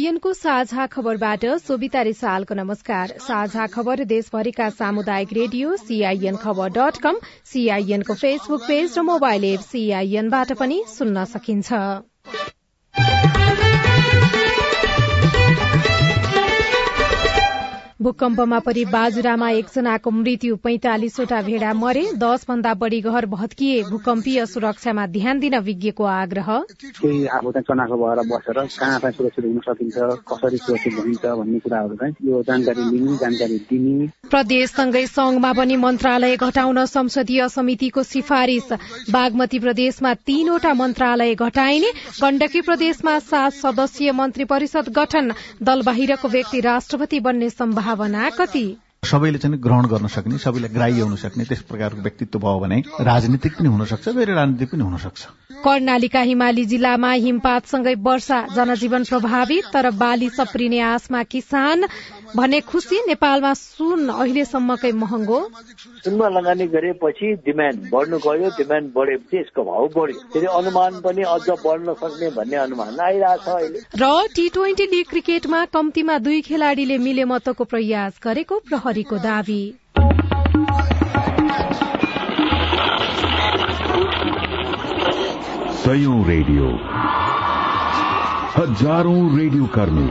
सीआईएनको साझा खबरबाट सोभिता रिसालको नमस्कार। साझा खबर देशभरिका सामुदायिक रेडियो सीआईएन खबर डट कम सीआईएनको फेसबुक पेज र मोबाइल एप सीआईएनबाट पनि सुन्न सकिन्छ। भूकम्पमा परि बाजुरामा एकजनाको मृत्यु पैंतालिसवटा भेडा मरे दस भन्दा बढ़ी घर भत्किए। भूकम्पीय सुरक्षामा ध्यान दिन विज्ञको आग्रह। केही अब चाहिँ चनाखो भएर बसेर कहाँ चाहिँ सुरक्षित हुन सकिन्छ कसरी सुरक्षित भइन्छ भन्ने कुराहरू चाहिँ यो जानकारी लिने जानकारी दिने। प्रदेशसँगै संघमा पनि मन्त्रालय घटाउन संसदीय समितिको सिफारिश बागमती प्रदेशमा तीनवटा मन्त्रालय घटाइने गण्डकी प्रदेशमा सात सदस्यीय मन्त्री परिषद गठन। दल बाहिरको व्यक्ति राष्ट्रपति बन्ने सम्भावना कति? सबैले चाहिँ ग्रहण गर्न सक्ने सबैलाई ग्राह्य हुन सक्ने त्यस प्रकारको व्यक्तित्व भयो भने राजनीतिक पनि हुन सक्छ गैर राजनीतिक पनि हुन सक्छ। कर्णालीका हिमाली जिल्लामा हिमपातसँगै वर्षा जनजीवन प्रभावित तर बाली सप्रिने आसमा किसान भने खुशी नेपालमा सुन अहिलेसम्मकै महँगो। सुनमा लगानी गरेपछि डिमान्ड बढ्नु गयो डिमान्ड बढेपछि यसको भाव बढ्यो। फेरि अनुमान पनि अझ बढ्न सक्ने भन्ने अनुमान आइरहेछ अहिले। र टी ट्वेन्टी लिग क्रिकेटमा कम्तीमा दुई खेलाड़ीले मिले मतको प्रयास गरेको प्रहरीको दावी। सयौं रेडियो। हजारौं रेडियो कर्मी।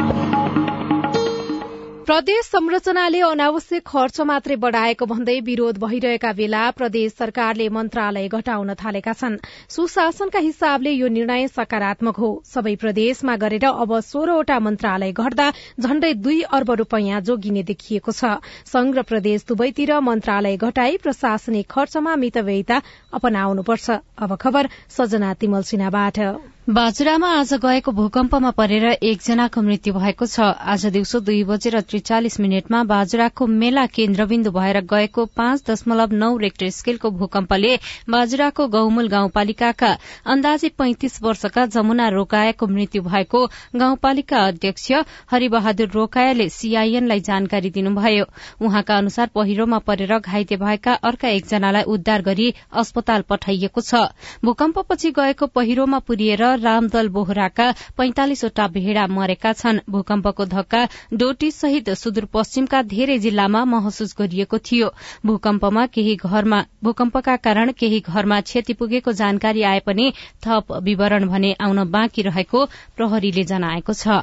प्रदेश संरचनाले अनावश्यक खर्च मात्रै बढ़ाएको भन्दै विरोध भइरहेका बेला प्रदेश सरकारले मन्त्रालय घटाउन थालेका छन्। सुशासनका हिसाबले यो निर्णय सकारात्मक हो। सबै प्रदेशमा गरेर अब सोह्रवटा मन्त्रालय घट्दा झण्डै दुई अर्ब रूपियाँ जोगिने देखिएको छ। संघ र प्रदेश दुवैतिर मन्त्रालय घटाई प्रशासनिक खर्चमा मितव्ययिता अपनाउनुपर्छ। बाजुरामा आज गएको भूकम्पमा परेर एकजनाको मृत्यु भएको छ। आज दिउँसो दुई बजेर त्रिचालिस मिनटमा बाजुराको मेला केन्द्रबिन्दु भएर गएको पाँच दशमलव नौ रेक्टर स्केलको भूकम्पले बाजुराको गौमूल गाउँपालिकाका अन्दाजी पैंतिस वर्षका जमुना रोकायाको मृत्यु भएको गाउँपालिका अध्यक्ष हरिबहादुर रोकायाले सीआईएनलाई जानकारी दिनुभयो। उहाँका अनुसार पहिरोमा परेर घाइते भएका अर्का एकजनालाई उद्धार गरी अस्पताल पठाइएको छ। भूकम्पपछि गएको पहिरोमा पुरिएर रामदल बोहराका पैंतालिसवटा भेड़ा मरेका छन्। भूकम्पको धक्का डोटी सहित सुदूरपश्चिमका धेरै जिल्लामा महसुस गरिएको थियो। भूकम्पमा केही घरमा भूकम्पका कारण केही घरमा क्षति पुगेको जानकारी आए पनि थप विवरण भने आउन बाँकी रहेको प्रहरीले जनाएको छ।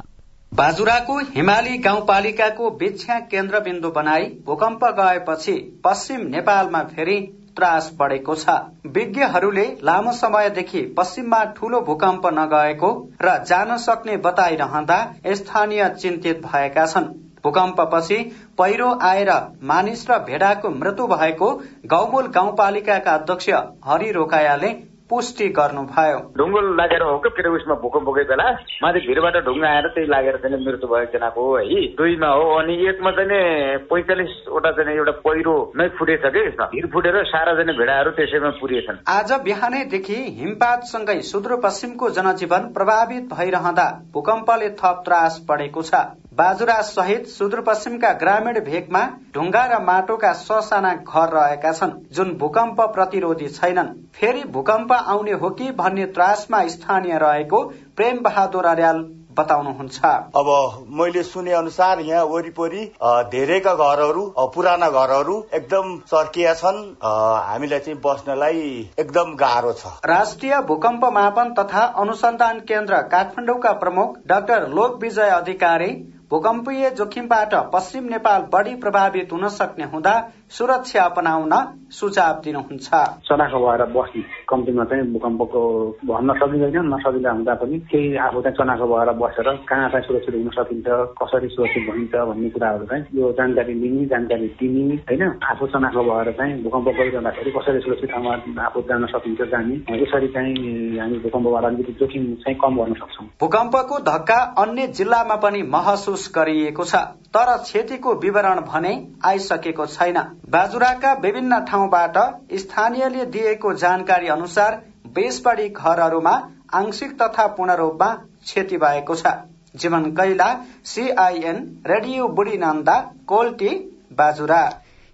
बाजुराको हिमाली गाउँपालिकाको वीक्षा केन्द्रबिन्दु बनाई भूकम्प गएपछि पश्चिम नेपालमा फेरि त्रास बढ़ेको छ। विज्ञहरूले लामो समयदेखि पश्चिममा ठूलो भूकम्प नगएको र जान सक्ने बताइरहँदा स्थानीय चिन्तित भएका छन्। भूकम्पपछि पहिरो आएर मानिस र भेडाको मृत्यु भएको गौमूल गाउँपालिकाका अध्यक्ष हरि रोकायाले पुष्टि गर्नुभयो ढुङ्गो लागेर हो कि? फेरि उसमा भूकम्प बेला माथि भिरबाट ढुङ्गा आएर त्यही लागेर चाहिँ मृत्यु भयो एकजनाको हो दुईमा हो अनि एकमा चाहिँ पैँतालिसवटा चाहिँ एउटा पहिरो नै फुटेछ कि? भिर फुटेर सारा चाहिँ भेडाहरू त्यसैमा पुरिएछन्। आज बिहानैदेखि हिमपातसँगै सुदूरपश्चिमको जनजीवन प्रभावित भइरहँदा भूकम्पले थप त्रास बढ़ेको छ। बाजुरा सहित सुदूरपश्चिमका ग्रामीण भेगमा ढुङ्गा र माटोका ससाना घर रहेका छन् जुन भूकम्प प्रतिरोधी छैनन्। फेरि भूकम्प आउने हो कि भन्ने त्रासमा स्थानीय रहेको प्रेम बहादुर अर्याल बताउनुहुन्छ। अब मैले सुने अनुसार यहाँ वरिपरि धेरैका घरहरू पुराना घरहरू एकदम चर्किया छन्। हामीलाई चाहिँ बस्नलाई एकदम गाह्रो छ। राष्ट्रिय भूकम्प मापन तथा अनुसन्धान केन्द्र काठमाडौँका प्रमुख डाक्टर लोक विजय अधिकारी भूकम्पीय जोखिमबाट पश्चिम नेपाल बढ़ी प्रभावित हुन सक्ने हुँदा सुरक्षा अपनाउन सुझाव दिनुहुन्छ। चनाखो भएर बस्ने कम्तीमा चाहिँ भूकम्पको भन्न सकिँदैन नसकिँदा हुँदा पनि केही आफू चाहिँ चनाखो भएर बसेर कहाँ चाहिँ सुरक्षित हुन सकिन्छ कसरी सुरक्षित भइन्छ भन्ने कुराहरू चाहिँ यो जानकारी लिने जानकारी दिने होइन? आफू चनाखो भएर चाहिँ भूकम्प गइरहँदाखेरि कसरी सुरक्षित ठाउँमा आफू जान सकिन्छ जाने यसरी चाहिँ हामी भूकम्पबाट अलिकति जोखिम चाहिँ कम गर्न सक्छौँ। भूकम्पको धक्का अन्य जिल्लामा पनि महसुस गरिएको छ तर क्षतिको विवरण भने आइसकेको छैन। बाजुराका विभिन्न ठाउँबाट स्थानीयले दिएको जानकारी अनुसार बीस बढी घरहरूमा आंशिक तथा पूर्ण रूपमा क्षति भएको छ। जीवन कैला सीआईएन रेडियो बुढी नन्दा कोल्टी बाजुरा।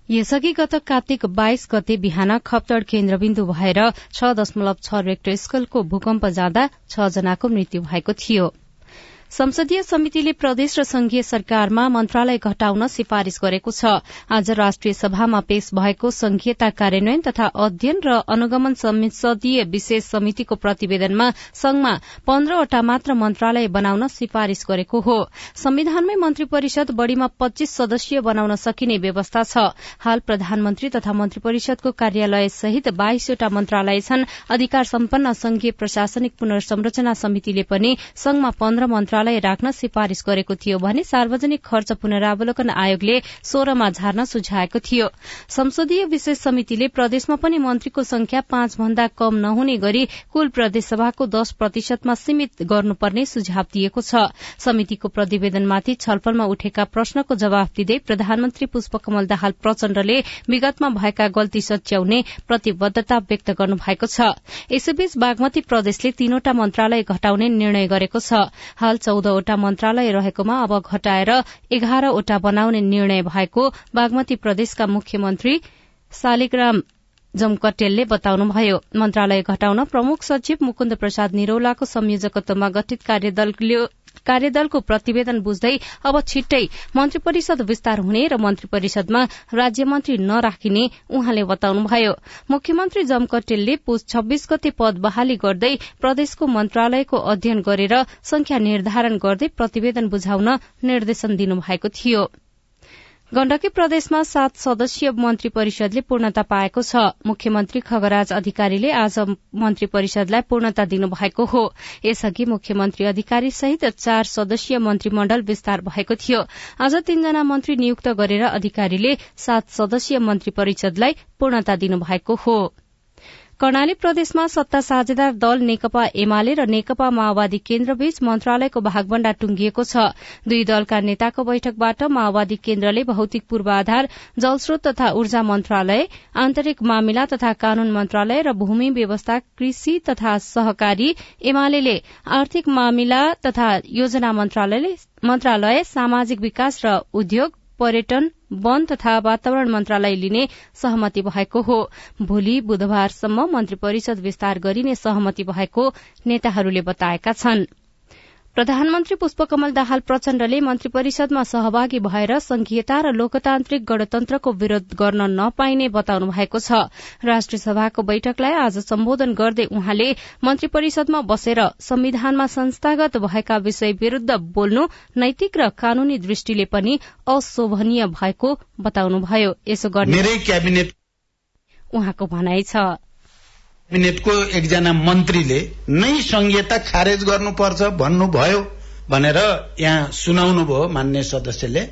यसअघि गत कार्तिक बाइस गते बिहान खप्तड केन्द्रबिन्दु भएर छ दशमलव छ रेक्टर स्केलको भूकम्प जाँदा छ जनाको मृत्यु भएको थियो। संसदीय समितिले प्रदेश र संघीय सरकारमा मन्त्रालय घटाउन सिफारिश गरेको छ। आज राष्ट्रिय सभामा पेश भएको संघीयता कार्यान्वयन तथा अध्ययन र अनुगमन संसदीय विशेष समितिको प्रतिवेदनमा संघमा पन्ध्रवटा मात्र मन्त्रालय बनाउन सिफारिश गरेको हो। संविधानमै मन्त्री परिषद बढ़ीमा पच्चीस सदस्यीय बनाउन सकिने व्यवस्था छ। हाल प्रधानमन्त्री तथा मन्त्री परिषदको कार्यालय सहित बाइसवटा मन्त्रालय छन्। अधिकार सम्पन्न संघीय प्रशासनिक पुनर्संरचना समितिले पनि संघमा पन्ध्र मन्त्रालय मन्त्रालय राख्न सिफारिश गरेको थियो भने सार्वजनिक खर्च पुनरावलोकन आयोगले सोह्रमा झार्न सुझाएको थियो। संसदीय विशेष समितिले प्रदेशमा पनि मन्त्रीको संख्या पाँच भन्दा कम नहुने गरी कुल प्रदेशसभाको दश प्रतिशतमा सीमित गर्नुपर्ने सुझाव दिएको छ। समितिको प्रतिवेदनमाथि छलफलमा उठेका प्रश्नको जवाफ दिँदै प्रधानमन्त्री पुष्पकमल दाहाल प्रचण्डले विगतमा भएका गल्ती सच्याउने प्रतिबद्धता व्यक्त गर्नु भएको छ। यसैबीच बागमती प्रदेशले तीनवटा मन्त्रालय घटाउने निर्णय गरेको छ। हाल चौधवटा मन्त्रालय रहेकोमा अब घटाएर एघारवटा बनाउने निर्णय भएको बागमती प्रदेशका मुख्यमन्त्री शालिग्राम जमकटेलले बताउनुभयो। मन्त्रालय घटाउन प्रमुख सचिव मुकुन्द प्रसाद निरौलाको संयोजकत्वमा गठित कार्यदलले कार्यदलको प्रतिवेदन बुझ्दै अब छिट्टै मन्त्री परिषद विस्तार हुने र मन्त्री परिषदमा राज्य मन्त्री नराखिने उहाँले बताउनुभयो। मुख्यमन्त्री जमकटेलले पुस छब्बीस गते पद बहाली गर्दै प्रदेशको मन्त्रालयको अध्ययन गरेर संख्या निर्धारण गर्दै प्रतिवेदन बुझाउन निर्देशन दिनुभएको थियो। गण्डकी प्रदेशमा सात सदस्यीय मन्त्री परिषदले पूर्णता पाएको छ। मुख्यमन्त्री खगराज अधिकारीले आज मन्त्री परिषदलाई पूर्णता दिनुभएको हो। यसअघि मुख्यमन्त्री अधिकारी सहित चार सदस्यीय मन्त्रीमण्डल विस्तार भएको थियो। आज तीनजना मन्त्री नियुक्त गरेर अधिकारीले सात सदस्यीय मन्त्री परिषदलाई पूर्णता दिनुभएको हो। कर्णाली प्रदेशमा सत्ता साझेदार दल नेकपा एमाले र नेकपा माओवादी केन्द्रबीच मन्त्रालयको भागभण्डा टुंगिएको छ। दुई दलका नेताको बैठकबाट माओवादी केन्द्रले भौतिक पूर्वाधार जलस्रोत तथा ऊर्जा मन्त्रालय आन्तरिक मामिला तथा कानून मन्त्रालय र भूमि व्यवस्था कृषि तथा सहकारी एमाले आर्थिक मामिला तथा योजना मन्त्रालय सामाजिक विकास र उद्योग पर्यटन वन तथा वातावरण मन्त्रालय लिने सहमति भएको हो। भोलि बुधबारसम्म मन्त्री परिषद विस्तार गरिने सहमति भएको नेताहरूले बताएका छनृ। प्रधानमन्त्री पुष्पकमल दाहाल प्रचण्डले मन्त्री परिषदमा सहभागी भएर संघीयता र लोकतान्त्रिक गणतन्त्रको विरोध गर्न नपाइने बताउनु भएको छ। राष्ट्रिय सभाको बैठकलाई आज सम्बोधन गर्दै उहाँले मन्त्री परिषदमा बसेर संविधानमा संस्थागत भएका विषय विरूद्ध बोल्नु नैतिक र कानूनी दृष्टिले पनि अशोभनीय भएको बताउनुभयो। यसो गर्ने उहाँको भनाइ छ। क्याबिनेटको एकजना मन्त्रीले नै संहिता खारेज गर्नुपर्छ भन्नुभयो भनेर यहाँ सुनाउनु भयो मान्य सदस्यले।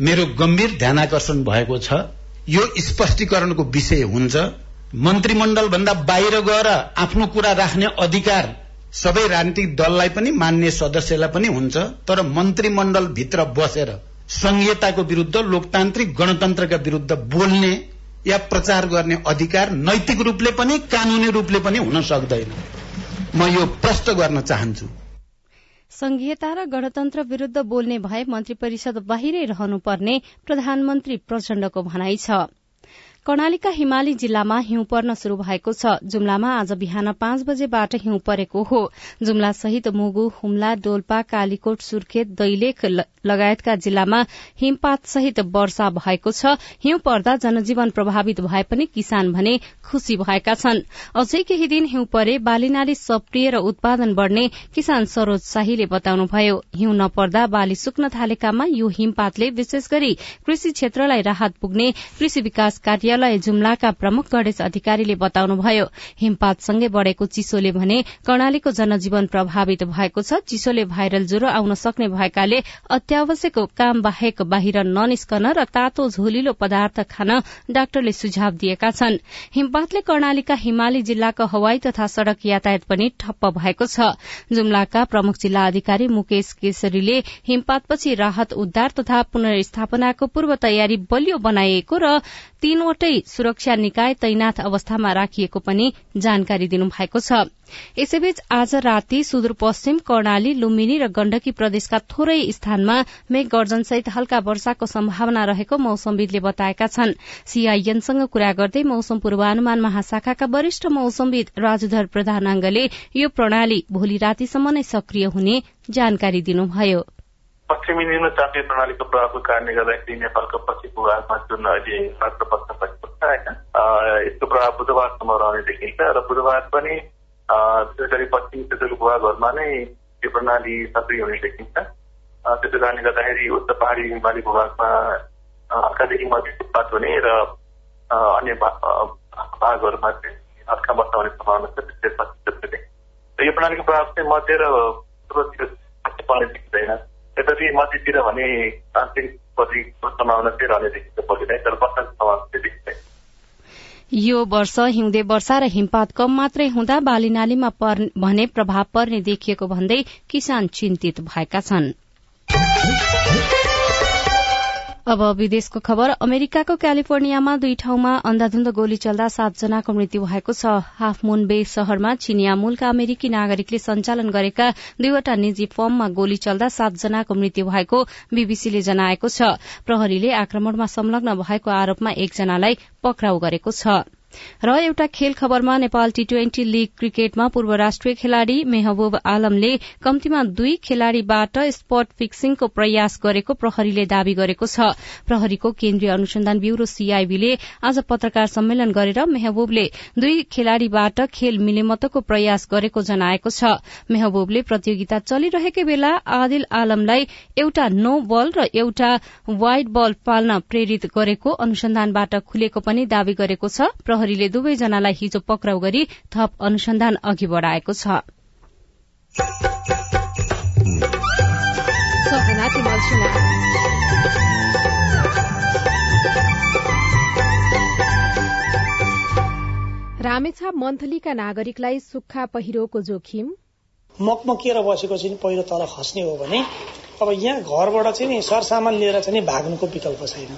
मेरो गम्भीर ध्यानकर्षण भएको छ। यो स्पष्टीकरणको विषय हुन्छ। मन्त्रीमण्डल भन्दा बाहिर गएर आफ्नो कुरा राख्ने अधिकार सबै राजनीतिक दललाई पनि मान्य सदस्यलाई पनि हुन्छ। तर मन्त्रीमण्डल भित्र बसेर संहिताको विरूद्ध लोकतान्त्रिक गणतन्त्रका विरूद्ध बोल्ने या प्रचार गर्ने अधिकार नैतिक रूपले पनि कानूनी रूपले पनि हुन सक्दैन। म यो प्रष्ट गर्न चाहन्छु। संघीयता र गणतन्त्र विरूद्ध बोल्ने भए मन्त्री परिषद बाहिरै रहनुपर्ने प्रधानमन्त्री प्रचण्डको भनाइ छ। कर्णालीका हिमाली जिल्लामा हिउँ पर्न शुरू भएको छ। जुम्लामा आज बिहान पाँच बजेबाट हिउँ परेको हो। जुम्ला सहित मुगु हुम्ला डोल्पा कालीकोट सुर्खेत दैलेख लगायतका जिल्लामा हिमपात सहित वर्षा भएको छ। हिउँ पर्दा जनजीवन प्रभावित भए पनि किसान भने खुशी भएका छन्। अझै केही दिन हिउँ परे बालीनाली सप्रिय र उत्पादन बढ़ने किसान सरोज शाहीले बताउनुभयो। हिउँ नपर्दा बाली सुक्न थालेकामा यो हिमपातले विशेष गरी कृषि क्षेत्रलाई राहत पुग्ने कृषि विकास कार्य कार्यालय जुम्लाका प्रमुख गणेश अधिकारीले बताउनुभयो। हिमपातसँगै बढ़ेको चिसोले भने कर्णालीको जनजीवन प्रभावित भएको छ। चिसोले भाइरल ज्वरो आउन सक्ने भएकाले अत्यावश्यक काम बाहेक बाहिर ननिस्कन र तातो झोलिलो पदार्थ खान डाक्टरले सुझाव दिएका छन्। हिमपातले कर्णालीका हिमाली जिल्लाको हवाई तथा सड़क यातायात पनि ठप्प भएको छ। जुम्लाका प्रमुख जिल्ला अधिकारी मुकेश केसरीले हिमपातपछि राहत उद्धार तथा पुनर्स्थापनाको पूर्व तयारी बलियो बनाइएको र तीनवटै सुरक्षा निकाय तैनाथ अवस्थामा राखिएको पनि जानकारी दिनुभएको छ। यसैबीच आज राति सुदूरपश्चिम कर्णाली लुम्बिनी र गण्डकी प्रदेशका थोरै स्थानमा मेघ गर्जनसहित हल्का वर्षाको सम्भावना रहेको मौसमविदले बताएका छन्। सीआईएनसँग कुरा गर्दै मौसम पूर्वानुमान महाशाखाका वरिष्ठ मौसमविद राजुधर प्रधानाङ्गले यो प्रणाली भोलि रातिसम्म नै सक्रिय हुने जानकारी दिनुभयो। पश्चिमी निम्न चापीय प्रणालीको प्रभावको कारणले गर्दाखेरि नेपालको पश्चिम भूभागमा जुन अहिले मात्र बस्न भएको छ होइन यसको प्रभाव बुधबारसम्म रहने देखिन्छ र बुधबार पनि गरी पश्चिमी क्षेत्रको भूभागहरूमा नै यो प्रणाली सक्रिय हुने देखिन्छ त्यसो कारणले गर्दाखेरि उत्तर पहाडी हिमाली भूभागमा हल्कादेखि मध्यपात हुने र अन्य भागहरूमा चाहिँ हल्का वर्षा हुने सम्भावना छ त्यसै पश्चिम क्षेत्रले र यो प्रणालीको प्रभाव चाहिँ मध्य र पूर्वतिर पर्ने देखिँदैन यद्यपि मध्यतिर भने आंशिक सम्भावना चाहिँ रहने देखिन्छ नै तर वर्षाको सम्भावना चाहिँ देखिँदैन यो वर्ष हिउँदे वर्षा र हिमपात कम मात्रै हुँदा बाली नालीमा भने प्रभाव पर्ने देखिएको भन्दै किसान चिन्तित भएका छन्। अब विदेशको खबर। अमेरिकाको क्यालिफोर्नियामा दुई ठाउँमा अन्धाधुन्द गोली चल्दा सातजनाको मृत्यु भएको छ। हाफ मून बे शहरमा चिनिया मूलका अमेरिकी नागरिकले सञ्चालन गरेका दुईवटा निजी फर्ममा गोली चल्दा सातजनाको मृत्यु भएको बीबीसीले जनाएको छ। प्रहरीले आक्रमणमा संलग्न भएको आरोपमा एकजनालाई पक्राउ गरेको छ। र एउटा खेल खबरमा नेपाल टी ट्वेन्टी लीग क्रिकेटमा पूर्व राष्ट्रिय खेलाड़ी मेहबूब आलमले कम्तीमा दुई खेलाड़ीबाट स्पट फिक्सिङको प्रयास गरेको प्रहरीले दावी गरेको छ। प्रहरीको केन्द्रीय अनुसन्धान ब्यूरो सीआईबीले आज पत्रकार सम्मेलन गरेर मेहबूबले दुई खेलाड़ीबाट खेल मिलेमतोको प्रयास गरेको जनाएको छ। मेहबूबले प्रतियोगिता चलिरहेकै बेला आदिल आलमलाई एउटा नो बल र एउटा वाइड बल पाल्न प्रेरित गरेको अनुसन्धानबाट खुलेको पनि दावी गरेको छ। प्रहरीले दुवैजनालाई हिजो पक्राउ गरी थप अनुसन्धान अघि बढ़ाएको छ। रामेछाप मन्थलीका नागरिकलाई सुक्खा पहिरोको जोखिम। मकमकिएर बसेको चाहिँ पहिरो तल खस्ने हो भने अब यहाँ घरबाट चाहिँ नि सरसामान लिएर चाहिँ भाग्नुको विकल्प छैन।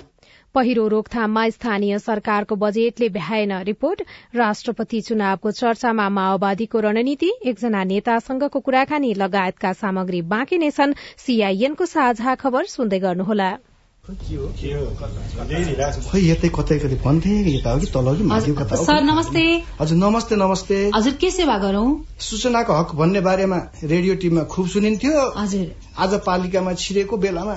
पहिरो रोकथाममा स्थानीय सरकारको बजेटले भ्याएन रिपोर्ट। राष्ट्रपति चुनावको चर्चामा माओवादीको रणनीति एकजना नेतासँगको कुराकानी लगायतका सामग्री बाँकी नै छन्। सीआईएनको साझा खबर सुन्दै गर्नुहोला। खै यतै कतै कतै भन्थे यता हो कि तल कि माथि कता सर नमस्ते। हजुर नमस्ते नमस्ते। हजुर के सेवा गरौं? सूचनाको हक भन्ने बारेमा रेडियो टिममा खुब सुनिन्थ्यो। हजुर। आज पालिकामा छिरेको बेलामा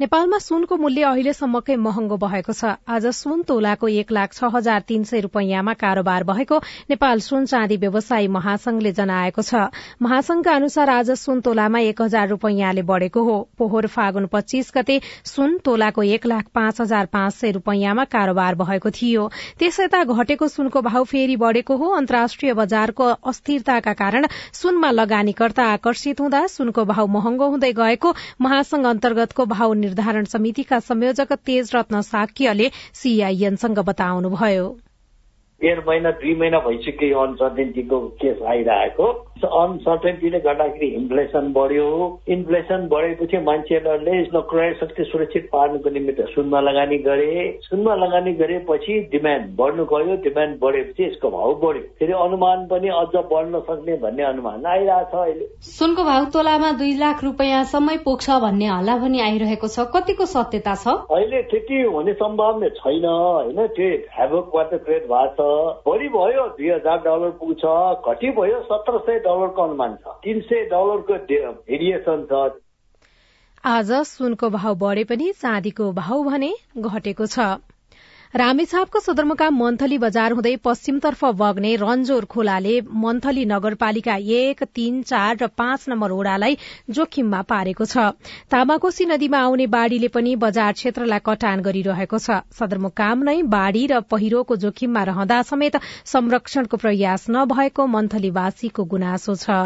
नेपालमा सुनको मूल्य अहिलेसम्मकै महँगो भएको छ। आज सुन तोलाको एक लाख छ हजार तीन सय रूपियाँमा कारोबार भएको नेपाल सुन चाँदी व्यवसायी महासंघले जनाएको छ। महासंघका अनुसार आज सुन तोलामा एक हजार रूपियाँले बढ़ेको हो। पोहोर फागुन पच्चीस गते सुन तोलाको एक लाख पाँच हजार पाँच सय रूपियाँमा कारोबार भएको थियो। त्यसयता घटेको सुनको भाव फेरि बढ़ेको हो। अन्तर्राष्ट्रिय बजारको अस्थिरताका कारण सुनमा लगानीकर्ता आकर्षित हुँदा सुनको भाव महँगो हुँदै गएको महासंघ अन्तर्गतको भाव निर्धारण समितिका संयोजक तेज रत्न साक्यले सीआईएनसँग बताउनुभयो। डेढ महिना दुई महिना भइसक्यो यो अनसर्टेन्टीको केस आइरहेको। अनसर्टेन्टीले गर्दाखेरि इन्फ्लेसन बढ्यो। इन्फ्लेसन बढेपछि मान्छेहरूले क्रय शक्ति सुरक्षित पार्नुको निमित्त सुनमा लगानी गरे। सुनमा लगानी गरेपछि डिमान्ड बढ्नु गयो। डिमान्ड बढेपछि यसको भाव बढ्यो। फेरि अनुमान पनि अझ बढ्न सक्ने भन्ने अनुमान आइरहेछ अहिले। सुनको भाव तोलामा दुई लाख रुपियाँसम्मै पुग्छ भन्ने हल्ला पनि आइरहेको छ। कतिको सत्यता छ? अहिले त्यति हुने सम्भावना छैन। होइन ट्रेड हेभोकबाट ट्रेड भएको छ बढी भयो दुई हजार डलर पुग्छ घटी भयो सत्र सय डलरको अनुमान छ। तीन सय डलरको भेरिएसन छ। आज सुनको भाव बढे पनि चाँदीको भाव भने घटेको छ। रामेछापको सदरमुकाम मन्थली बजार हुँदै पश्चिमतर्फ बग्ने रन्जोर खोलाले मन्थली नगरपालिका एक तीन चार र पाँच नम्बर ओड़ालाई जोखिममा पारेको छ। तामाकोशी नदीमा आउने बाढ़ीले पनि बजार क्षेत्रलाई कटान गरिरहेको छ। सदरमुकाम नै बाढ़ी र पहिरोको जोखिममा रहँदा समेत संरक्षणको प्रयास नभएको मन्थलीवासीको गुनासो छ।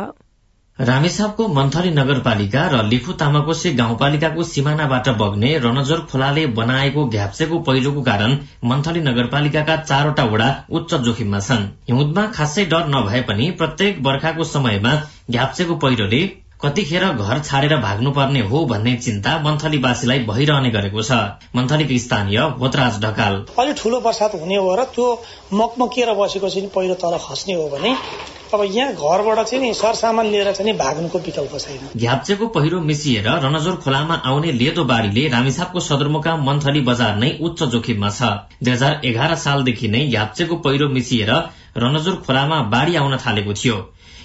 रामेछापको मन्थली नगरपालिका र लिखु तामाकोसे गाउँपालिकाको सिमानाबाट बग्ने रनजोर खोलाले बनाएको घ्याप्सेको पहिरोको कारण मन्थली नगरपालिकाका चारवटा वडा उच्च जोखिममा छन्। हिउँदमा खासै डर नभए पनि प्रत्येक बर्खाको समयमा घ्याप्सेको पहिरोले कतिखेर घर छाडेर भाग्नुपर्ने हो भन्ने चिन्ता मन्थलीवासीलाई भइरहने गरेको छ। मन्थलीको स्थानीय होतराज ढकाल। अलिक ठूलो बर्सात हुने हो र त्यो मकमकिएर बसेको पहिरो तल खस्ने हो भने अब यहाँ घरबाट चाहिँ नि सरसामान लिएर चाहिँ भाग्नुको विकल्प छैन। घ्याप्चेको पहिरो मिसिएर रनजोर खोलामा आउने लेदो बाढ़ीले रामेछापको सदरमुकाम मन्थली बजार नै उच्च जोखिममा छ। दुई हजार एघार सालदेखि नै घ्याप्चेको पहिरो मिसिएर रनजोर खोलामा बाढ़ी आउन थालेको थियो।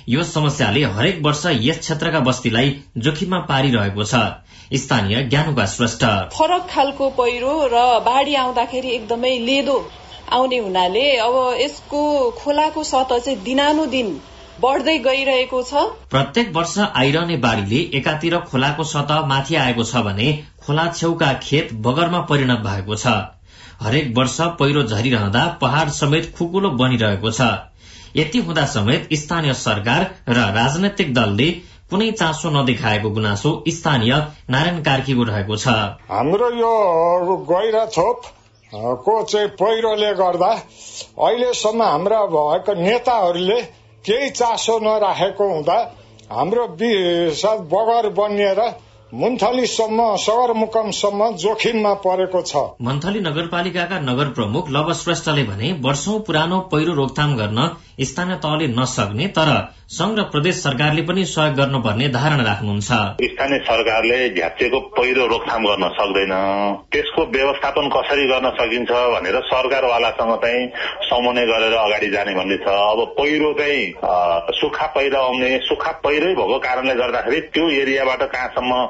यो समस्याले हरेक वर्ष यस क्षेत्रका बस्तीलाई जोखिममा पारिरहेको छ। स्थानीय ज्ञानुका श्रेष्ठ फरक खालको पहिरो र बाढ़ी आउँदाखेरि एकदमै लेदो आउने हुनाले अब यसको खोलाको सतह चाहिँ दिनानुदिन बढ्दै गइरहेको छ। प्रत्येक वर्ष आइरहने बाढ़ीले एकातिर खोलाको सतह माथि आएको छ भने खोला छेउका खेत बगरमा परिणत भएको छ। हरेक वर्ष पहिरो झरिरहँदा पहाड़ समेत खुकुलो बनिरहेको छ। यति हुँदा समेत स्थानीय सरकार र राजनैतिक दलले कुनै चासो नदेखाएको गुनासो स्थानीय नारायण कार्कीको रहेको छ। हाम्रो यो गैरा छोप को चाहिँ पहिरोले गर्दा अहिलेसम्म हाम्रा भएका नेताहरूले केही चासो नराखेको हुँदा हाम्रो बगर बनिएर मुन्थलीसम्म सगरमुकमसम्म जोखिममा परेको छ। मन्थली नगरपालिकाका नगर प्रमुख लव श्रेष्ठले भने वर्षौं पुरानो पहिरो रोकथाम गर्न स्थानीय तहले नसक्ने तर संघ र प्रदेश सरकारले पनि सहयोग गर्नुपर्ने धारणा राख्नुहुन्छ। स्थानीय सरकारले झ्याप्चेको पहिरो रोकथाम गर्न सक्दैन। त्यसको व्यवस्थापन कसरी गर्न सकिन्छ भनेर सरकारवालासँग चाहिँ समन्वय गरेर अगाडि जाने भन्ने छ। अब पहिरो चाहिँ सुक्खा पहिरो आउने सुक्खा पहिरै भएको कारणले गर्दाखेरि त्यो एरियाबाट कहाँसम्म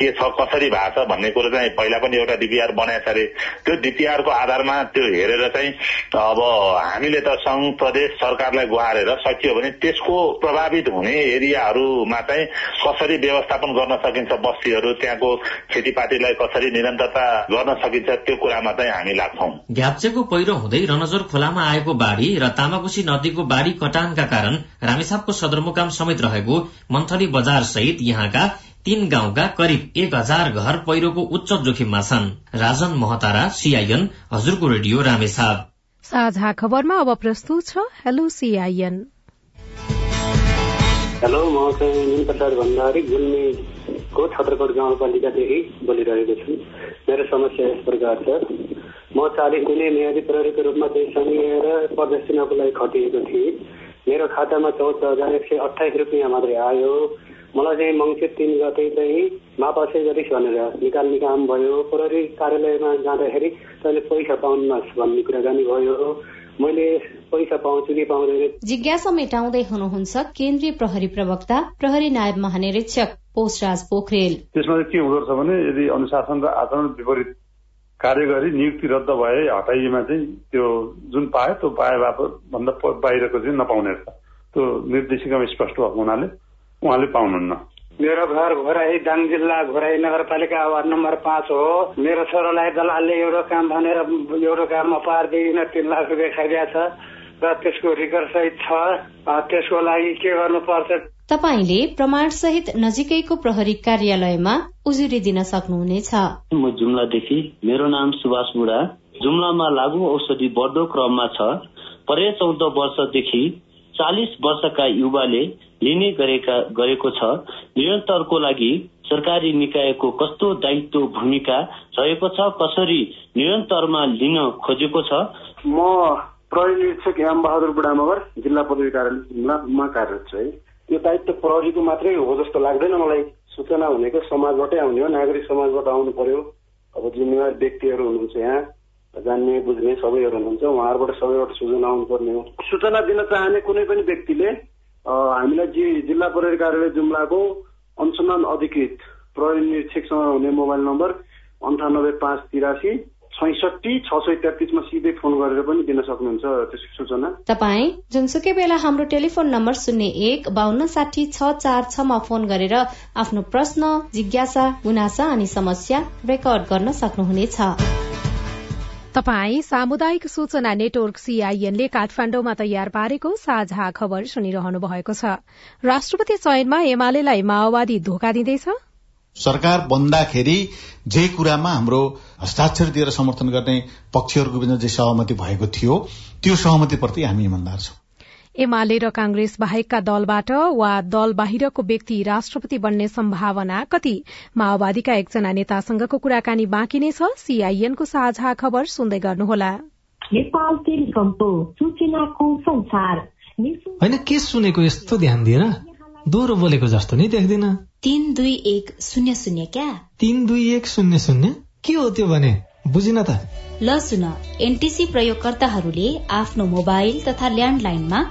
के छ कसरी भएको छ भन्ने कुरो चाहिँ पहिला पनि एउटा डिपिआर बनाएको छ अरे। त्यो डिपिआरको आधारमा त्यो हेरेर चाहिँ अब हामीले त संघ प्रदेश सरकारलाई गुहारेर सकियो भने त्यसको प्रभावित हुने एरियाहरूमा चाहिँ कसरी व्यवस्थापन गर्न सकिन्छ बस्तीहरू त्यहाँको खेतीपातीलाई कसरी निरन्तरता गर्न सकिन्छ त्यो कुरामा चाहिँ हामी लाग्छौं। घ्याप्चेको पहिरो हुँदै रनजोर खोलामा आएको बाढ़ी र तामाकोशी नदीको बाढ़ी कटानका कारण रामेछापको सदरमुकाम समेत रहेको मन्थली बजार सहित यहाँका तीन गाउँका करिब एक हजार घर पहिरोको उच्च जोखिममा छन्। राजन महतारा सीआईएन हजुरको रेडियो रामेछाप साझा खबरमा अब प्रस्तुत छ हेलो सीआईएन हेलो म चाहिँ निमप्रसाद भण्डारी गुल्मीको छत्रकोट गाउँपालिकादेखि बोलिरहेको छु। मेरो समस्या यस प्रकार छ। म चालिस दिने म्यादी प्रहरीको रूपमा चाहिँ सङ्घिएर प्रदेश चुनावको लागि खटिएको थिएँ। मेरो खातामा चौध हजार एक सय अठाइस रुपियाँ मात्रै आयो। मलाई चाहिँ मङ्सिर तिन गते चाहिँ मापासे गरिस् भनेर निकाल्ने काम भयो। प्रहरी कार्यालयमा जाँदाखेरि तैँले पैसा पाउनुहोस् भन्ने कुराकानी भयो। मैले पैसा पाउँछु कि पाउँदैन? जिज्ञासा मेटाउँदै हुनुहुन्छ केन्द्रीय प्रहरी प्रवक्ता प्रहरी नायब महानिरीक्षक पोषराज पोखरेल। त्यसमा चाहिँ के हुँदो रहेछ भने यदि अनुशासन र आचरण विपरीत कार्य गरी नियुक्ति रद्द भए हटाइएमा चाहिँ त्यो जुन पायो त्यो पाए बापत भन्दा बाहिरको चाहिँ नपाउने रहेछ। त्यो निर्देशिकामा स्पष्ट भएको हुनाले उहाँले पाउनुहुन्न। मेरो घर घोराई दाङ जिल्ला घोराई नगरपालिका वार्ड नम्बर पाँच हो। मेरो छोरालाई दलालले एउटा काम भनेर एउटा काममा पारिदिइन तिन लाख रुपियाँ खाइदिएको छ र त्यसको रिकर्ड सहित छ। त्यसको लागि के गर्नुपर्छ? तपाईँले प्रमाण सहित नजिकैको प्रहरी कार्यालयमा उजुरी दिन सक्नुहुनेछ। म जुम्लादेखि मेरो नाम सुभाष बुढा। जुम्लामा लागू औषधि बढ्दो क्रममा छ। परे चौध वर्षदेखि चालिस वर्षका युवाले लिने गरेका गरेको छ। निरन्तरको लागि सरकारी निकायको कस्तो दायित्व भूमिका रहेको छ कसरी निरन्तरमा लिन खोजेको छ? म प्रहरी निरीक्षक याम बहादुर बुढा मगर जिल्ला प्रहरी कार्यालयमा कार्यरत छु है। यो दायित्व प्रहरीको मात्रै हो जस्तो लाग्दैन मलाई। सूचना हुनेको समाजबाटै आउने हो नागरिक समाजबाट आउनु पर्यो। अब जिम्मेवार व्यक्तिहरू हुनुहुन्छ यहाँ जान्ने बुझ्ने सबैहरू हुनुहुन्छ। उहाँहरूबाट सबैबाट सूचना आउनुपर्ने हो। सूचना दिन चाहने कुनै पनि व्यक्तिले हामीलाई जिल्ला प्रहरी कार्यालय जुम्लाको अनुसन्धान अधिकृत प्रहरी निरीक्षकसँग हुने मोबाइल नम्बर अन्ठानब्बे पाँच तिरासी छैसठी छ सय तेत्तिसमा सिधै फोन गरेर पनि दिन सक्नुहुन्छ त्यसको सूचना। तपाईँ जुनसुकै बेला हाम्रो टेलिफोन नम्बर शून्य एक बान्न साठी छ चार छमा फोन गरेर आफ्नो प्रश्न जिज्ञासा गुनासा अनि समस्या रेकर्ड गर्न सक्नुहुनेछ। तपाई सामुदायिक सूचना नेटवर्क सीआईएनले काठमाण्डुमा तयार पारेको साझा खबर सुनिरहनु भएको छ। राष्ट्रपति चयनमा एमालेलाई माओवादी धोका दिँदैछ। सरकार बन्दाखेरि जे कुरामा हाम्रो हस्ताक्षर दिएर समर्थन गर्ने पक्षहरूको बिचमा जे सहमति भएको थियो त्यो सहमतिप्रति हामी इमान्दार छौं। एमाले र कांग्रेस बाहेकका दलबाट वा दल बाहिरको व्यक्ति राष्ट्रपति बन्ने सम्भावना कति? माओवादीका एकजना नेतासँगको कुराकानी बाँकी नै छ। सीआईएनको साझा खबर सुन्दै गर्नुहोला। होइन के सुनेको यस्तो ध्यान दिएर दोहोरो बोलेको जस्तो नि देख्दिन। तीन दुई एक शून्य शून्य क्या? तीन दुई एक शून्य शून्य? के हो त्यो भने? बुझिन त। ल सुन। एनटिसी प्रयोगकर्ताहरूले आफ्नो मोबाइल तथा ल्यान्डलाइनमा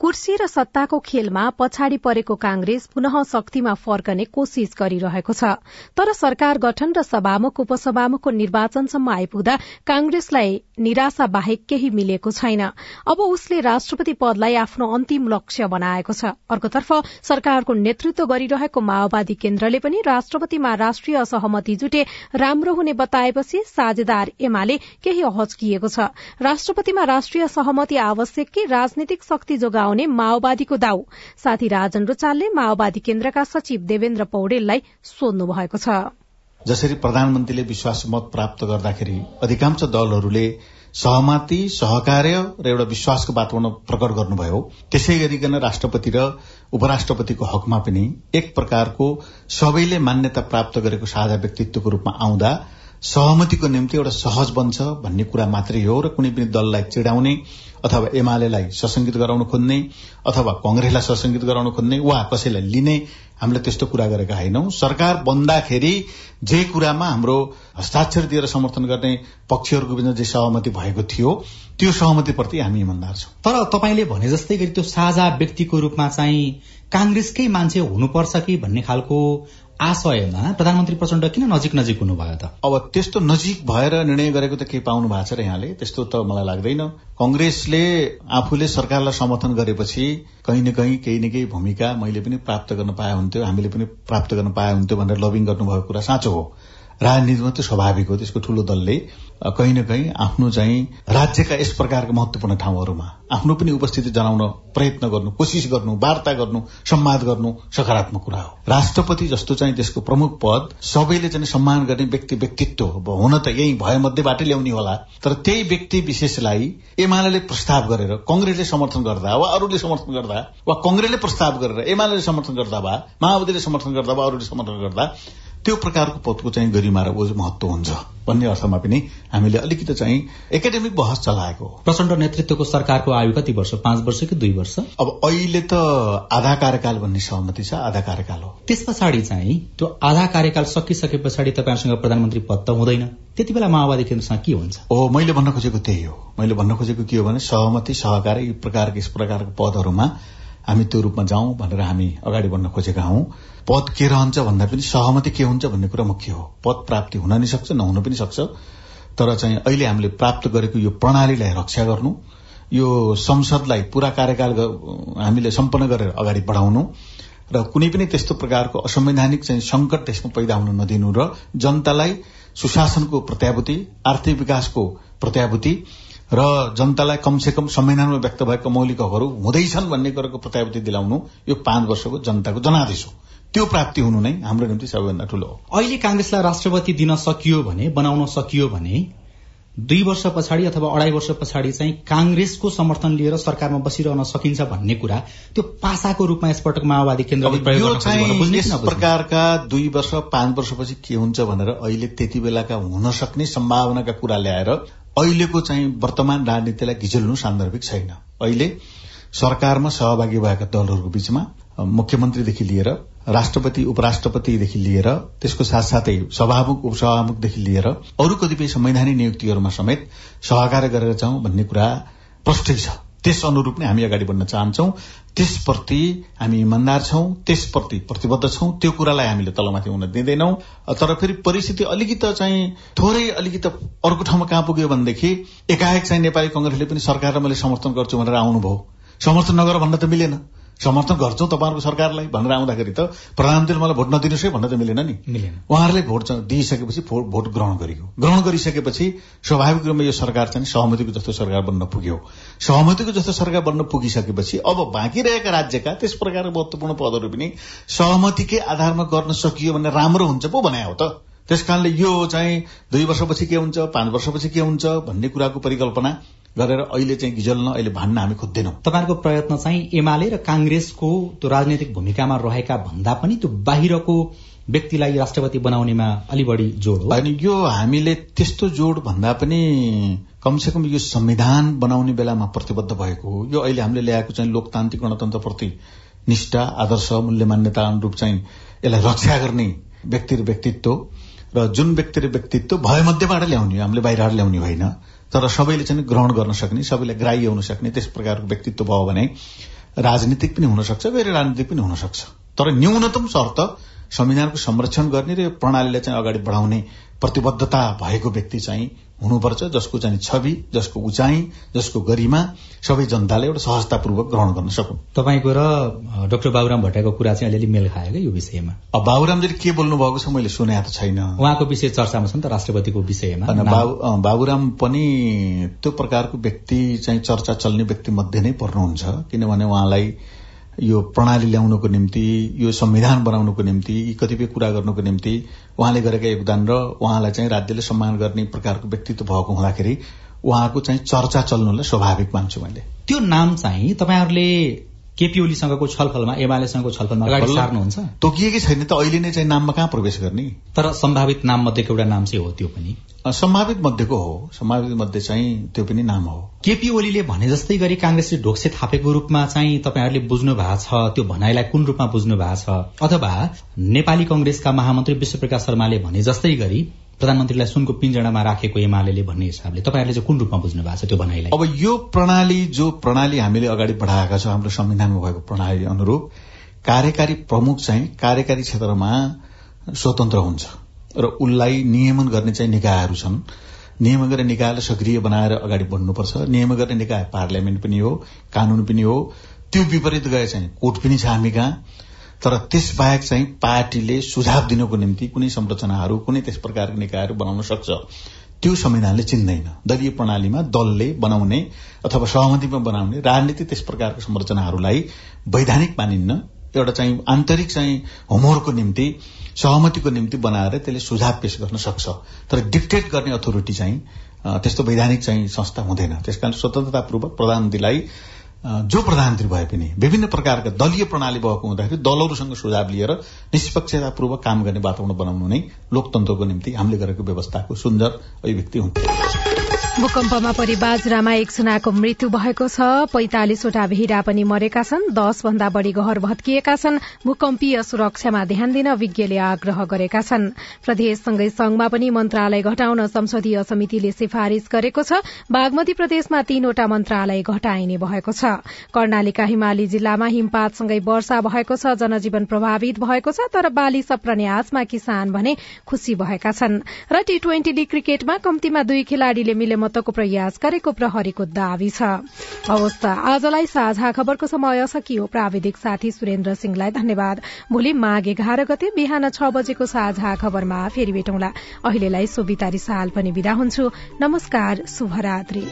कुर्सी र सत्ताको खेलमा पछाडि परेको कांग्रेस पुनः शक्तिमा फर्कने कोशिश गरिरहेको छ। तर सरकार गठन र सभामुख उपसभामुखको निर्वाचनसम्म आइपुग्दा कांग्रेसलाई निराशा बाहेक केही मिलेको छैन। अब उसले राष्ट्रपति पदलाई आफ्नो अन्तिम लक्ष्य बनाएको छ। अर्कोतर्फ सरकारको नेतृत्व गरिरहेको माओवादी केन्द्रले पनि राष्ट्रपतिमा राष्ट्रिय सहमति जुटे राम्रो हुने बताएपछि साझेदार एमाले केही हच्किएको छ। राष्ट्रपतिमा राष्ट्रिय सहमति आवश्यक कि राजनीतिक शक्ति जोगाउने माओवादीको दाउ। साथी राजन रुचालले माओवादी केन्द्रका सचिव देवेन्द्र पौडेललाई सोध्नु भएको छ। जसरी प्रधानमन्त्रीले विश्वास मत प्राप्त गर्दाखेरि अधिकांश दलहरूले सहमति सहकार्य र एउटा विश्वासको वातावरण प्रकट गर्नुभयो। त्यसै गरिकन राष्ट्रपति र उपराष्ट्रपतिको हकमा पनि एक प्रकारको सबैले मान्यता प्राप्त गरेको साझा व्यक्तित्वको रूपमा आउँदा सहमतिको निम्ति एउटा सहज बन्छ भन्ने कुरा मात्रै हो र कुनै पनि दललाई चिडाउने अथवा एमालेलाई सशंकित गराउन खोज्ने अथवा कंग्रेसलाई सशंकित गराउन खोज्ने वा कसैलाई लिने हामीले त्यस्तो कुरा गरेका होइनौं। सरकार बन्दाखेरि जे कुरामा हाम्रो हस्ताक्षर दिएर समर्थन गर्ने पक्षहरूको बिचमा जे सहमति भएको थियो त्यो सहमतिप्रति हामी इमान्दार छौं। तर तपाईँले भने जस्तै गरी त्यो साझा व्यक्तिको रूपमा चाहिँ कांग्रेसकै मान्छे हुनुपर्छ कि भन्ने खालको आशयमा प्रधानमन्त्री प्रचण्ड किन नजिक नजिक हुनुभयो त? अब त्यस्तो नजिक भएर निर्णय गरेको त केही पाउनु भएको छ र यहाँले। त्यस्तो त मलाई लाग्दैन। कंग्रेसले आफूले सरकारलाई समर्थन गरेपछि कहीँ न कहीँ केही न केही भूमिका मैले पनि प्राप्त गर्न पाए हुन्थ्यो हामीले पनि प्राप्त गर्न पाए हुन्थ्यो भनेर लबिङ गर्नुभएको कुरा साँचो हो। राजनीतिमा त स्वाभाविक हो त्यसको ठूलो दलले कहीँ न कहीँ आफ्नो चाहिँ राज्यका यस प्रकारका महत्वपूर्ण ठाउँहरूमा आफ्नो पनि उपस्थिति जनाउन प्रयत्न गर्नु कोसिस गर्नु वार्ता गर्नु सम्वाद गर्नु सकारात्मक कुरा हो। राष्ट्रपति जस्तो चाहिँ देशको प्रमुख पद सबैले चाहिँ सम्मान गर्ने व्यक्ति व्यक्तित्व हुन त यही भए मध्येबाटै ल्याउने होला तर त्यही व्यक्ति विशेषलाई एमाले प्रस्ताव गरेर कंग्रेसले समर्थन गर्दा वा अरूले समर्थन गर्दा वा कंग्रेसले प्रस्ताव गरेर एमाले समर्थन गर्दा वा माओवादीले समर्थन गर्दा वा अरूले समर्थन गर्दा त्यो प्रकारको पदको चाहिँ गरिमा र महत्व हुन्छ भन्ने अर्थमा पनि हामीले अलिकति चाहिँ एकाडेमिक बहस चलाएको प्रचण्ड नेतृत्वको सरकारको आयु कति वर्ष? पाँच वर्ष कि दुई वर्ष? अब अहिले त आधा कार्यकाल भन्ने सहमति छ आधा कार्यकाल हो। त्यस पछाडि चाहिँ त्यो आधा कार्यकाल सकिसके पछाडि तपाईँहरूसँग प्रधानमन्त्री पद त हुँदैन। त्यति बेला माओवादी केन्द्रसँग के हुन्छ? ओ मैले भन्न खोजेको त्यही हो। मैले भन्न खोजेको के हो भने सहमति सहकार यी प्रकारको यस प्रकारको पदहरूमा हामी त्यो रूपमा जाउँ भनेर हामी अगाडि बढ्न खोजेका हौं। पद के रहन्छ भन्दा पनि सहमति के हुन्छ भन्ने कुरा मुख्य हो। पद प्राप्ति हुन नि सक्छ नहुन पनि सक्छ। तर चाहिँ अहिले हामीले प्राप्त गरेको यो प्रणालीलाई रक्षा गर्नु यो संसदलाई पूरा कार्यकाल हामीले सम्पन्न गरेर अगाडि बढाउनु र कुनै पनि त्यस्तो प्रकारको असंवैधानिक चाहिँ संकट त्यसमा पैदा हुन नदिनु र जनतालाई सुशासनको प्रत्याभूति आर्थिक विकासको प्रत्याभूति र जनतालाई कमसे कम संविधानमा व्यक्त भएका मौलिक हकहरू हुँदैछन् भन्ने कुराको प्रत्याभूति दिलाउनु यो पाँच वर्षको जनताको जनादेश हो। त्यो प्राप्ति हुनु नै हाम्रो निम्ति सबैभन्दा ठूलो हो। अहिले कांग्रेसलाई राष्ट्रपति दिन सकियो भने बनाउन सकियो भने दुई वर्ष पछाडि अथवा अढाई वर्ष पछाडि चाहिँ कांग्रेसको समर्थन लिएर सरकारमा बसिरहन सकिन्छ भन्ने कुरा त्यो पासाको रूपमा यसपटक माओवादी केन्द्र प्रकारका दुई वर्ष पाँच वर्षपछि के हुन्छ भनेर अहिले त्यति बेलाका हुन सक्ने सम्भावनाका कुरा ल्याएर अहिलेको चाहिँ वर्तमान राजनीतिलाई घिचल्नु सान्दर्भिक छैन। अहिले सरकारमा सहभागी भएका दलहरूको बीचमा मुख्यमन्त्रीदेखि लिएर राष्ट्रपति उपराष्ट्रपतिदेखि लिएर त्यसको साथसाथै सभामुख उपसभामुखदेखि लिएर अरू कतिपय संवैधानिक नियुक्तिहरूमा समेत सहकार गरेर जाउँ भन्ने कुरा प्रष्टै छ। त्यस अनुरूप नै हामी अगाडि बढ्न चाहन्छौ। त्यसप्रति हामी इमान्दार छौं त्यसप्रति प्रतिबद्ध छौं। त्यो कुरालाई हामीले तलमाथि हुन दिँदैनौ। तर फेरि परिस्थिति अलिकति चाहिँ थोरै अलिकति अर्को ठाउँमा कहाँ पुग्यो भनेदेखि एकाएक चाहिँ नेपाली कंग्रेसले पनि सरकारलाई मैले समर्थन गर्छु भनेर आउनुभयो। समर्थन नगर भन्न त मिलेन। समर्थन गर्छौ तपाईँहरूको सरकारलाई भनेर आउँदाखेरि त प्रधानमन्त्रीले मलाई भोट नदिनुहोस् है भन्न त मिलेन नि। उहाँहरूले भोट दिइसकेपछि भोट ग्रहण गरियो ग्रहण गरिसकेपछि स्वाभाविक रूपमा यो सरकार चाहिँ सहमतिको जस्तो सरकार बन्न पुग्यो। सहमतिको जस्तो सरकार बन्न पुगिसकेपछि अब बाँकी रहेका राज्यका त्यस प्रकारको महत्वपूर्ण पदहरू पनि सहमतिकै आधारमा गर्न सकियो भने राम्रो हुन्छ पो भने हो त। त्यस कारणले यो चाहिँ दुई वर्षपछि के हुन्छ पाँच वर्षपछि के हुन्छ भन्ने कुराको परिकल्पना गरेर अहिले चाहिँ गिजल्न अहिले भान्न हामी खोज्दैनौँ। तपाईँहरूको प्रयत्न चाहिँ एमाले र कांग्रेसको त्यो राजनैतिक भूमिकामा रहेका भन्दा पनि त्यो बाहिरको व्यक्तिलाई राष्ट्रपति बनाउनेमा अलि बढी जोड हो। अनि यो हामीले त्यस्तो जोड भन्दा पनि कमसे कम यो संविधान बनाउने बेलामा प्रतिबद्ध भएको हो। यो अहिले हामीले ल्याएको चाहिँ लोकतान्त्रिक गणतन्त्रप्रति निष्ठा आदर्श मूल्य मान्यता अनुरूप चाहिँ यसलाई रक्षा गर्ने व्यक्ति र व्यक्तित्व र जुन व्यक्ति र व्यक्तित्व भयमध्येबाट ल्याउने हामीले बाहिरबाट ल्याउने होइन। तर सबैले चाहिँ ग्रहण गर्न सक्ने सबैलाई ग्राह्य हुन सक्ने त्यस प्रकारको व्यक्तित्व भयो भने राजनीतिक पनि हुन सक्छ गैर राजनीतिक पनि हुन सक्छ तर न्यूनतम शर्त संविधानको संरक्षण गर्ने र प्रणालीलाई चाहिँ अगाडि बढाउने प्रतिबद्धता भएको व्यक्ति चाहिँ हुनुपर्छ जसको चाहिँ छवि जसको उचाइ जसको गरिमा सबै जनताले एउटा सहजतापूर्वक ग्रहण गर्न सकुन्। तपाईँको र डाक्टर बाबुराम भट्टाको कुरा चाहिँ अलिअलि मेल खायो यो विषयमा? अब बाबुरामले के बोल्नु भएको छ मैले सुने त छैन। उहाँको विषय चर्चामा छ नि त राष्ट्रपतिको विषयमा। बाबुराम पनि त्यो प्रकारको व्यक्ति चाहिँ चर्चा चल्ने व्यक्ति मध्ये नै पर्नुहुन्छ किनभने उहाँलाई यो प्रणाली ल्याउनको निम्ति यो संविधान बनाउनको निम्ति यी कतिपय कुरा गर्नको निम्ति उहाँले गरेका योगदान र उहाँलाई चाहिँ राज्यले सम्मान गर्ने प्रकारको व्यक्तित्व भएको हुँदाखेरि उहाँको चाहिँ चर्चा चल्नुलाई स्वाभाविक मान्छु मैले। त्यो नाम चाहिँ तपाईँहरूले केपी ओलीसँगको छलफलमा एमालेसँगको छलफलमा अगाडि सार्नुहुन्छ? तोकिएकै छैन त अहिले नै चाहिँ नाममा कहाँ प्रवेश गर्ने? तर सम्भावित नाम मध्येको एउटा नाम चाहिँ हो त्यो पनि। सम्भावित मध्येको हो। सम्भावित मध्ये चाहिँ त्यो पनि नाम हो। केपी ओलीले भने जस्तै गरी कांग्रेसले ढोक्से थापेको रूपमा चाहिँ तपाईँहरूले बुझ्नु भएको छ त्यो भनाइलाई कुन रूपमा बुझ्नु भएको छ? अथवा नेपाली कंग्रेसका महामन्त्री विश्वप्रकाश शर्माले भने जस्तै गरी प्रधानमन्त्रीलाई सुनको पिंजडामा राखेको एमाले भन्ने हिसाबले। तपाईँहरूले चाहिँ कुन रूपमा बुझ्नु भएको छ त्यो भनाइलाई? अब यो प्रणाली जो प्रणाली हामीले अगाडि बढाएका छौँ हाम्रो संविधानमा भएको प्रणाली अनुरूप कार्यकारी प्रमुख चाहिँ कार्यकारी क्षेत्रमा स्वतन्त्र हुन्छ र उसलाई नियमन गर्ने चाहिँ निकायहरू छन्। नियमन गर्ने निकायलाई सक्रिय बनाएर अगाडि बढ्नुपर्छ। नियमन गर्ने निकाय पार्लियामेन्ट पनि हो कानून पनि हो। त्यो विपरीत गए चाहिँ कोर्ट पनि छ हामी कहाँ। तर त्यसबाहेक चाहिँ पार्टीले सुझाव दिनको निम्ति कुनै संरचनाहरू कुनै त्यस प्रकारका निकायहरू बनाउन सक्छ। त्यो संविधानले चिन्दैन। दलीय प्रणालीमा दलले बनाउने अथवा सहमतिमा बनाउने राजनीति त्यस प्रकारको संरचनाहरूलाई वैधानिक मानिन्न। एउटा चाहिँ आन्तरिक चाहिँ होमवर्कको निम्ति सहमतिको निम्ति बनाएर त्यसले सुझाव पेश गर्न सक्छ। तर डिक्टेट गर्ने अथोरिटी चाहिँ त्यस्तो वैधानिक चाहिँ संस्था हुँदैन। त्यसकारण स्वतन्त्रतापूर्वक प्रधानमन्त्रीलाई जो प्रधानमन्त्री भए पनि विभिन्न प्रकारका दलीय प्रणाली भएको हुँदाखेरि दलहरूसँग सुझाव लिएर निष्पक्षतापूर्वक काम गर्ने वातावरण बनाउनु नै लोकतन्त्रको निम्ति हामीले गरेको व्यवस्थाको सुन्दर अभिव्यक्ति हुन्छ भूकम्पमा परि बाजरामा एकजनाको मृत्यु भएको छ। पैंतालिसवटा भेड़ा पनि मरेका छन्। दश भन्दा बढ़ी घर भत्किएका छन्। भूकम्पीय सुरक्षामा ध्यान दिन विज्ञले आग्रह गरेका छन्। प्रदेशसँगै संघमा पनि मन्त्रालय घटाउन संसदीय समितिले सिफारिश गरेको छ। बागमती प्रदेशमा तीनवटा मन्त्रालय घटाइने भएको छ। कर्णालीका हिमाली जिल्लामा हिमपातसँगै वर्षा भएको छ। जनजीवन प्रभावित भएको छ। तर बाली सप्रने आसमा किसान भने खुशी भएका छन्। र टी ट्वेन्टी क्रिकेटमा कम्तीमा दुई खेलाड़ीले मिले मतको प्रयास गरेको प्रहरीको दावी छ। हवस् आजलाई साझा खबरको समय सकियो। प्राविधिक साथी सुरेन्द्र सिंहलाई धन्यवाद। भोलि माघ एघार गते बिहान छ बजेको साझा खबरमा फेरि भेटौँला। अहिलेलाई सोभिता रिसाल पनि विदा हुन्छु। नमस्कार शुभरात्री।